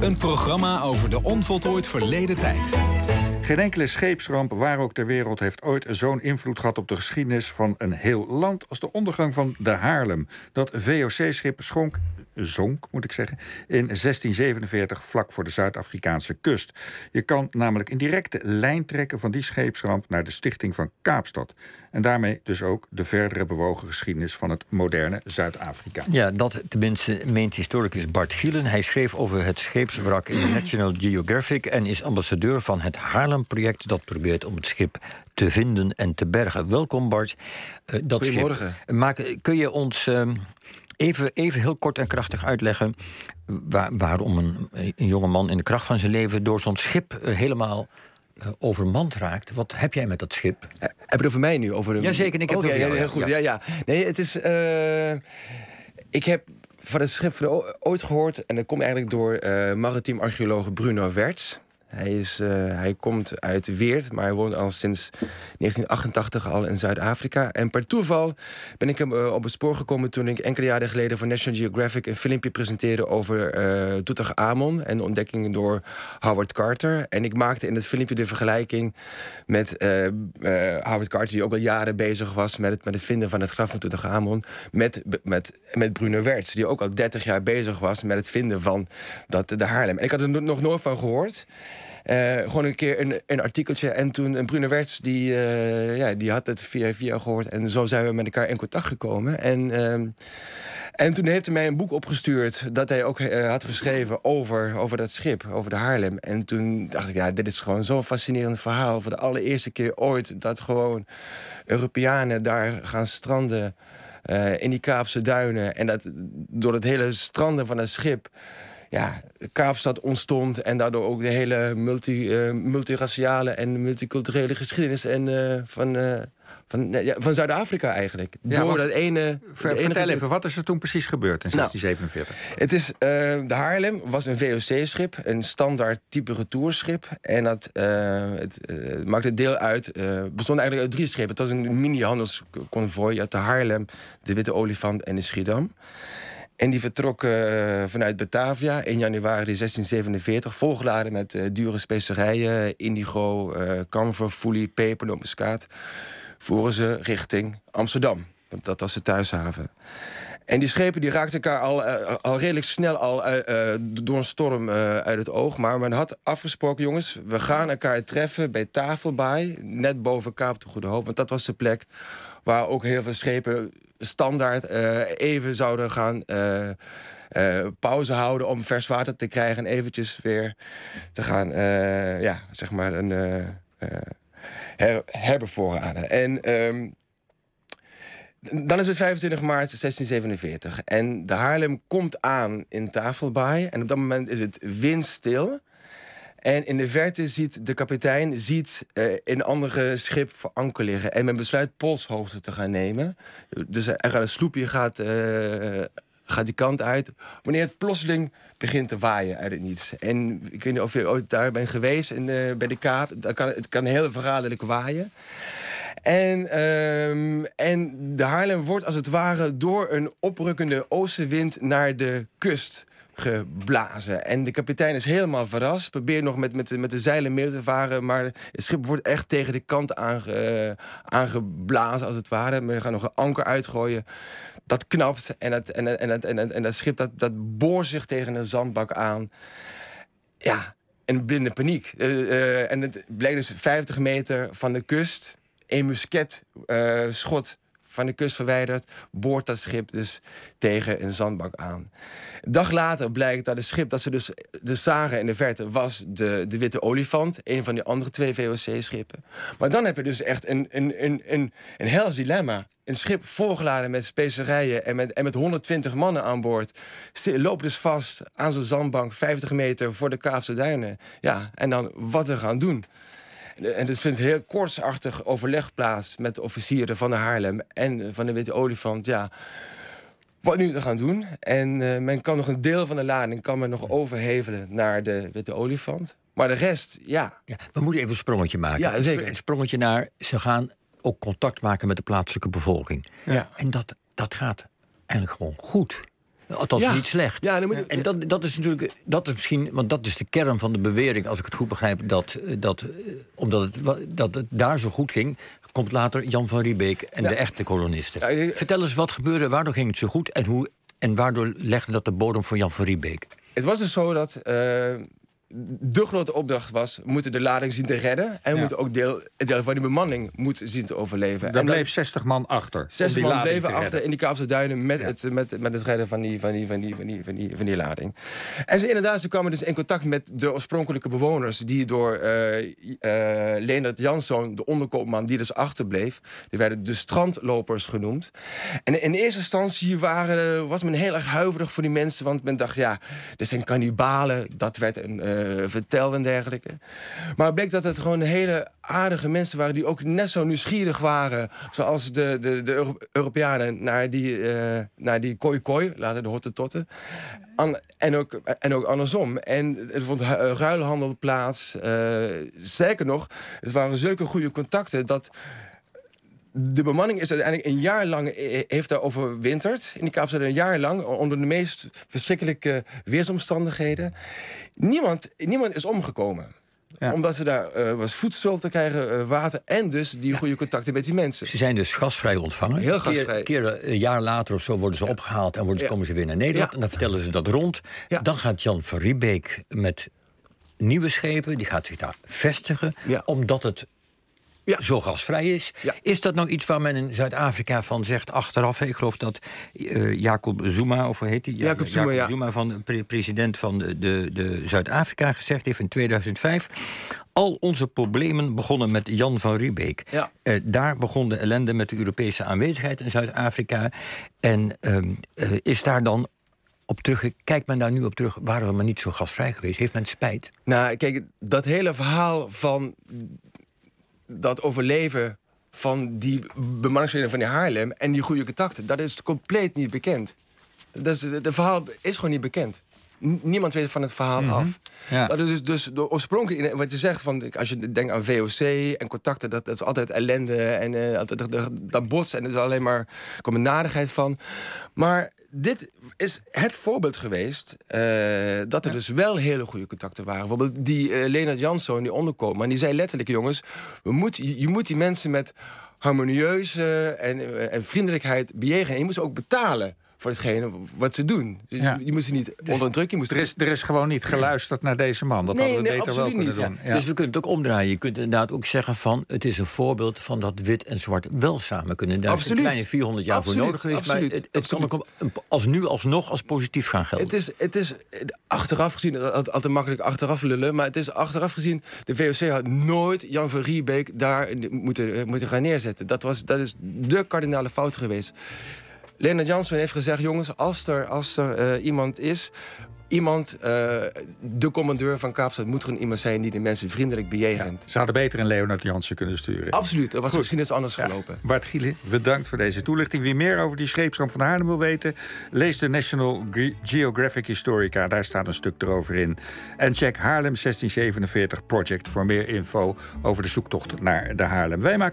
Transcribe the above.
Een programma over de onvoltooid verleden tijd. Geen enkele scheepsramp, waar ook ter wereld, heeft ooit zo'n invloed gehad op de geschiedenis van een heel land als de ondergang van de Haarlem. Dat VOC-schip schonk, zonk, moet ik zeggen, in 1647 vlak voor de Zuid-Afrikaanse kust. Je kan namelijk een directe lijn trekken van die scheepsramp naar de stichting van Kaapstad. En daarmee dus ook de verdere bewogen geschiedenis van het moderne Zuid-Afrika. Ja, dat tenminste meent historicus Bart Gielen. Hij schreef over het scheepswrak in National Geographic en is ambassadeur van het Haarlem-project dat probeert om het schip te vinden en te bergen. Welkom Bart. Uh, dat Goedemorgen. Schip, maak, kun je ons uh, even, even heel kort en krachtig uitleggen waar, waarom een, een jonge man in de kracht van zijn leven door zo'n schip uh, helemaal uh, overmand raakt. Wat heb jij met dat schip? Uh, heb je het over mij nu? Over een... Jazeker, ik heb oh, het ja, over jou, heel goed. Ja. ja, Nee, het is... Uh, ik heb van het schip ooit gehoord... en dat komt eigenlijk door maritiem archeoloog Bruno Werts... Hij, is, uh, hij komt uit Weert, maar hij woont al sinds 1988 al in Zuid-Afrika. En per toeval ben ik hem uh, op het spoor gekomen toen ik enkele jaren geleden voor National Geographic een filmpje presenteerde over uh, Tutankhamon en de ontdekkingen door Howard Carter. En ik maakte in het filmpje de vergelijking met Howard Carter, die ook al jaren bezig was met het, met het vinden van het graf van Tutankhamon, met, met, met Bruno Werts, die ook al 30 jaar bezig was met het vinden van dat, de Haarlem. En ik had er nog nooit van gehoord. Uh, gewoon een keer een, een artikeltje. En toen een Bruno Werts, die, uh, ja, die had het via via gehoord. En zo zijn we met elkaar in contact gekomen. En, uh, en toen heeft hij mij een boek opgestuurd... dat hij ook had geschreven over, over dat schip, over de Haarlem. En toen dacht ik, ja, dit is gewoon zo'n fascinerend verhaal. Voor de allereerste keer ooit dat gewoon Europeanen daar gaan stranden... in die Kaapse duinen. En dat door het hele stranden van een schip ja, Kaapstad ontstond en daardoor ook de hele multi, uh, multiraciale en multiculturele geschiedenis en, uh, van, uh, van, ja, van Zuid-Afrika eigenlijk. Ja, Door dat ene. Ver, vertel even, wat is er toen precies gebeurd in 1647? Nou, het is, de Haarlem was een VOC-schip, een standaard type retourschip. En dat het, maakte deel uit, bestond eigenlijk uit drie schepen. Het was een mini-handelsconvooi uit de Haarlem, de Witte Olifant en de Schiedam. En die vertrokken uh, vanuit Batavia in januari 1647, volgeladen met uh, dure specerijen, indigo, kamfer, foelie, peper, nootmuskaat, voeren ze richting Amsterdam. Want dat was de thuishaven. En die schepen die raakten elkaar al, al redelijk snel al, door een storm uit het oog. Maar men had afgesproken, jongens, we gaan elkaar treffen bij Tafelbaai, net boven Kaap de Goede Hoop. Want dat was de plek waar ook heel veel schepen standaard uh, even zouden gaan uh, uh, pauze houden om vers water te krijgen en eventjes weer te gaan, ja, zeg maar, een her, herbevoorraden. En um, dan is het 25 maart 1647 en de Haarlem komt aan in Tafelbaai en op dat moment is het windstil. En in de verte ziet de kapitein ziet, uh, een andere schip voor anker liggen. En men besluit polshoogte te gaan nemen. Dus er gaat een sloepje gaat, uh, gaat die kant uit. Wanneer het plotseling begint te waaien uit het niets. En ik weet niet of je ooit daar bent geweest in de, bij de Kaap. Dat kan, het kan heel verraderlijk waaien. En, um, en de Haarlem wordt als het ware door een oprukkende oostenwind naar de kust geblazen. En de kapitein is helemaal verrast. Probeert nog met, met, met de zeilen mee te varen. Maar het schip wordt echt tegen de kant aange, aangeblazen, als het ware. We gaan nog een anker uitgooien. Dat knapt. En, het, en, en, en, en, en dat schip dat, dat boort zich tegen een zandbak aan. Ja, en blinde paniek. Uh, uh, en het blijkt dus 50 meter van de kust. Een musketschot uh, van de kust verwijderd, boort dat schip dus tegen een zandbak aan. Een dag later blijkt dat het schip dat ze dus, dus zagen in de verte was de, de Witte Olifant, een van die andere twee VOC-schepen. Maar dan heb je dus echt een, een, een, een, een hels dilemma. Een schip volgeladen met specerijen en met, en met 120 mannen aan boord. Loopt dus vast aan zo'n zandbank 50 meter voor de Kaapse duinen. Ja, en dan wat er gaan doen. En dus vindt heel kortsachtig overleg plaats met de officieren van de Haarlem en van de Witte Olifant. Ja, wat nu te gaan doen. En uh, men kan nog een deel van de lading kan men nog overhevelen naar de Witte Olifant. Maar de rest, ja. ja we moeten even een sprongetje maken. Ja, zeker. Een sprongetje naar, ze gaan ook contact maken met de plaatselijke bevolking. Ja. En dat, dat gaat eigenlijk gewoon goed. Althans, Ja. niet slecht. Ja, dan moet je- en dat, dat is natuurlijk, dat is misschien, want dat is de kern van de bewering, als ik het goed begrijp, dat, eh, dat eh, omdat het, dat het daar zo goed ging, komt later Jan van Riebeek en Ja. de echte kolonisten. Ja, Vertel eens wat gebeurde, waardoor ging het zo goed en, hoe, en waardoor legde dat de bodem voor Jan van Riebeek? Het was dus zo dat eh, de grote opdracht was... we moeten de lading zien te redden... en we moeten ook deel, deel van die bemanning moet zien te overleven. Daar bleef 60 man achter. om Zes die man lading bleven te achter redden. in die Kaapse duinen met, het, met, met het redden van die, van, die, van, die, van, die, van, die, van die lading. En ze inderdaad, ze kwamen dus in contact met de oorspronkelijke bewoners... die door eh Leonard Janszoon, de onderkoopman, die dus achterbleef... die werden de strandlopers genoemd. En in eerste instantie waren, was men heel erg huiverig voor die mensen... want men dacht, ja, dit zijn kannibalen, dat werd een, eh, verteld en dergelijke. Maar het bleek dat het gewoon hele aardige mensen waren... die ook net zo nieuwsgierig waren... zoals de, de, de Euro- Europeanen naar die, eh naar die koi koi, later de hottentotten. An, en, ook, en ook andersom. En er vond eh, ruilhandel plaats. Eh zeker nog, het waren zulke goede contacten... dat de bemanning is uiteindelijk een jaar lang eh, heeft daar overwinterd. In die Kaapstad een jaar lang onder de meest verschrikkelijke weersomstandigheden. Niemand, niemand is omgekomen. Ja. Omdat ze daar eh, was voedsel te krijgen, eh, water en dus die goede contacten met die mensen. Ze zijn dus gasvrij ontvangen. Heel gasvrij. Keer een jaar later of zo worden ze opgehaald en worden, komen ze weer naar Nederland. En dan vertellen ze dat rond. Ja. Dan gaat Jan van Riebeek met nieuwe schepen. Die gaat zich daar vestigen. Omdat het Ja. zo gasvrij is. Ja. Is dat nou iets waar men in Zuid-Afrika van zegt achteraf? Ik geloof dat eh, Jacob Zuma, of hoe heet hij? Jacob Zuma, van pre- president van de, de, de Zuid-Afrika gezegd heeft in 2005. Al onze problemen begonnen met Jan van Riebeek. Eh, daar begon de ellende met de Europese aanwezigheid in Zuid-Afrika. En ehm, eh, is daar dan op terug, kijkt men daar nu op terug, waren we maar niet zo gasvrij geweest? Heeft men spijt? Nou, kijk, dat hele verhaal van dat overleven van die bemanningsleden van die Haarlem en die goede contacten, dat is compleet niet bekend. Is, het verhaal is gewoon niet bekend. Niemand weet van het verhaal af. Ja. Dat is dus, dus de oorspronkelijke, wat je zegt, van, als je denkt aan VOC en contacten, dat, dat is altijd ellende en eh, dat, botst en er is alleen maar komt nadigheid van. Maar dit is het voorbeeld geweest eh, dat er dus wel hele goede contacten waren. Bijvoorbeeld die eh Leonard Janszoon, die onderkomen, die zei letterlijk, jongens, we moet, je, je moet die mensen met harmonieuze en, en vriendelijkheid bejegenen. En je moet ze ook betalen voor hetgene wat ze doen. Dus Ja. je, moet ze niet onder druk, je moet Er is, er is gewoon niet geluisterd naar deze man. Dat Nee, hadden we nee, beter wel kunnen niet. doen. Ja. Dus we kunnen het ook omdraaien. Je kunt inderdaad ook zeggen van... het is een voorbeeld van dat wit en zwart wel samen kunnen. Daar is Absoluut. een kleine 400 jaar Absoluut, voor nodig geweest. absoluut, maar het, het kan ook als nu alsnog als positief gaan gelden. Het is, het is achteraf gezien, het is altijd makkelijk achteraf lullen... maar het is achteraf gezien, de VOC had nooit Jan van Riebeek daar moeten, moeten gaan neerzetten. Dat, was, dat is de kardinale fout geweest. Leonard Jansson heeft gezegd, jongens, als er, als er eh, iemand is... Iemand, eh, de commandeur van Kaapstad moet gewoon iemand zijn... die de mensen vriendelijk bejegent. Ze hadden beter een Leonard Jansen kunnen sturen. Absoluut, er was misschien iets anders gelopen. Bart Gielen, bedankt voor deze toelichting. Wie meer over die scheepsramp van Haarlem wil weten... lees de National Ge- Geographic Historica. Daar staat een stuk erover in. En check Haarlem 1647 Project voor meer info... over de zoektocht naar de Haarlem. Wij maken